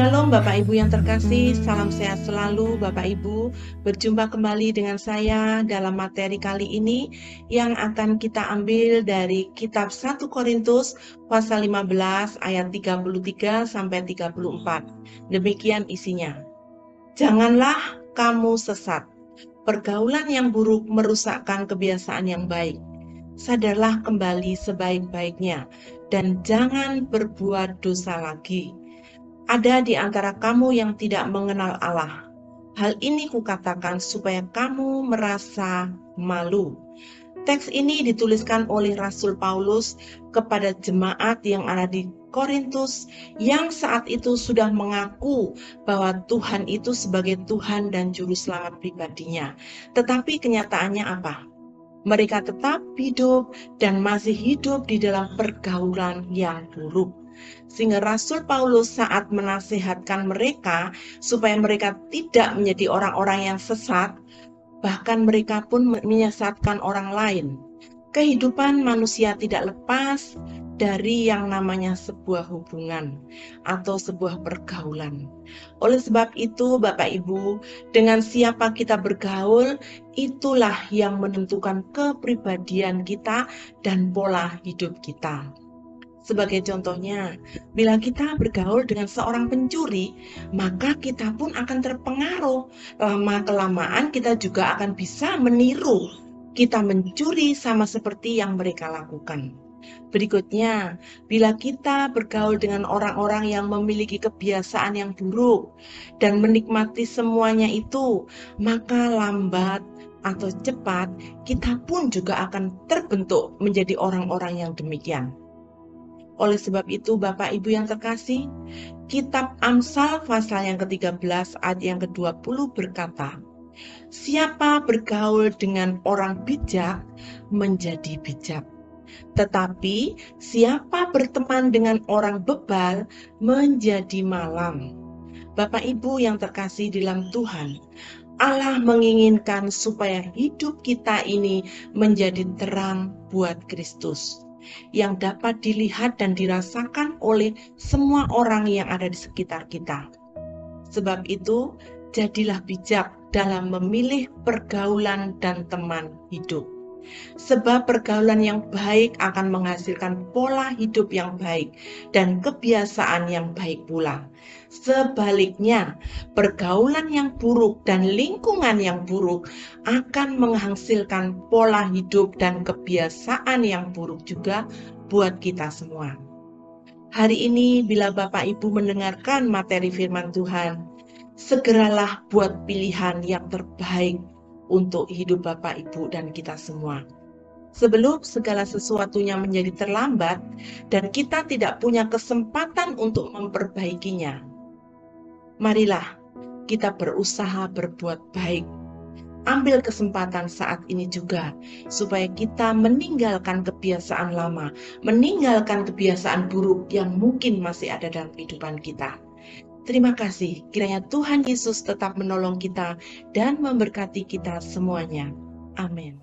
Shalom Bapak Ibu yang terkasih, salam sehat selalu Bapak Ibu. Berjumpa kembali dengan saya dalam materi kali ini yang akan kita ambil dari kitab 1 Korintus pasal 15 ayat 33 sampai 34. Demikian isinya. Janganlah kamu sesat. Pergaulan yang buruk merusakkan kebiasaan yang baik. Sadarlah kembali sebaik-baiknya dan jangan berbuat dosa lagi ada di antara kamu yang tidak mengenal Allah. Hal ini kukatakan supaya kamu merasa malu. Teks ini dituliskan oleh Rasul Paulus kepada jemaat yang ada di Korintus yang saat itu sudah mengaku bahwa Tuhan itu sebagai Tuhan dan juru selamat pribadinya. Tetapi kenyataannya apa? Mereka tetap hidup dan masih hidup di dalam pergaulan yang buruk. Sehingga Rasul Paulus saat menasihatkan mereka supaya mereka tidak menjadi orang-orang yang sesat, bahkan mereka pun menyesatkan orang lain. Kehidupan manusia tidak lepas dari yang namanya sebuah hubungan atau sebuah pergaulan. Oleh sebab itu, Bapak Ibu, dengan siapa kita bergaul, itulah yang menentukan kepribadian kita dan pola hidup kita. Sebagai contohnya, bila kita bergaul dengan seorang pencuri, maka kita pun akan terpengaruh. Lama-kelamaan kita juga akan bisa meniru. Kita mencuri sama seperti yang mereka lakukan. Berikutnya, bila kita bergaul dengan orang-orang yang memiliki kebiasaan yang buruk dan menikmati semuanya itu, maka lambat atau cepat kita pun juga akan terbentuk menjadi orang-orang yang demikian. Oleh sebab itu, Bapak Ibu yang terkasih, kitab Amsal pasal yang ke-13 ayat yang ke-20 berkata, Siapa bergaul dengan orang bijak menjadi bijak. Tetapi siapa berteman dengan orang bebal menjadi malam. Bapak Ibu yang terkasih dalam Tuhan, Allah menginginkan supaya hidup kita ini menjadi terang buat Kristus yang dapat dilihat dan dirasakan oleh semua orang yang ada di sekitar kita. Sebab itu, jadilah bijak dalam memilih pergaulan dan teman hidup. Sebab pergaulan yang baik akan menghasilkan pola hidup yang baik dan kebiasaan yang baik pula. Sebaliknya, pergaulan yang buruk dan lingkungan yang buruk akan menghasilkan pola hidup dan kebiasaan yang buruk juga buat kita semua. Hari ini, bila Bapak Ibu mendengarkan materi Firman Tuhan, segeralah buat pilihan yang terbaik untuk hidup Bapak, Ibu, dan kita semua. Sebelum segala sesuatunya menjadi terlambat dan kita tidak punya kesempatan untuk memperbaikinya, marilah kita berusaha berbuat baik. Ambil kesempatan saat ini juga, supaya kita meninggalkan kebiasaan lama, meninggalkan kebiasaan buruk yang mungkin masih ada dalam kehidupan kita Terima kasih, kiranya Tuhan Yesus tetap menolong kita dan memberkati kita semuanya. Amin.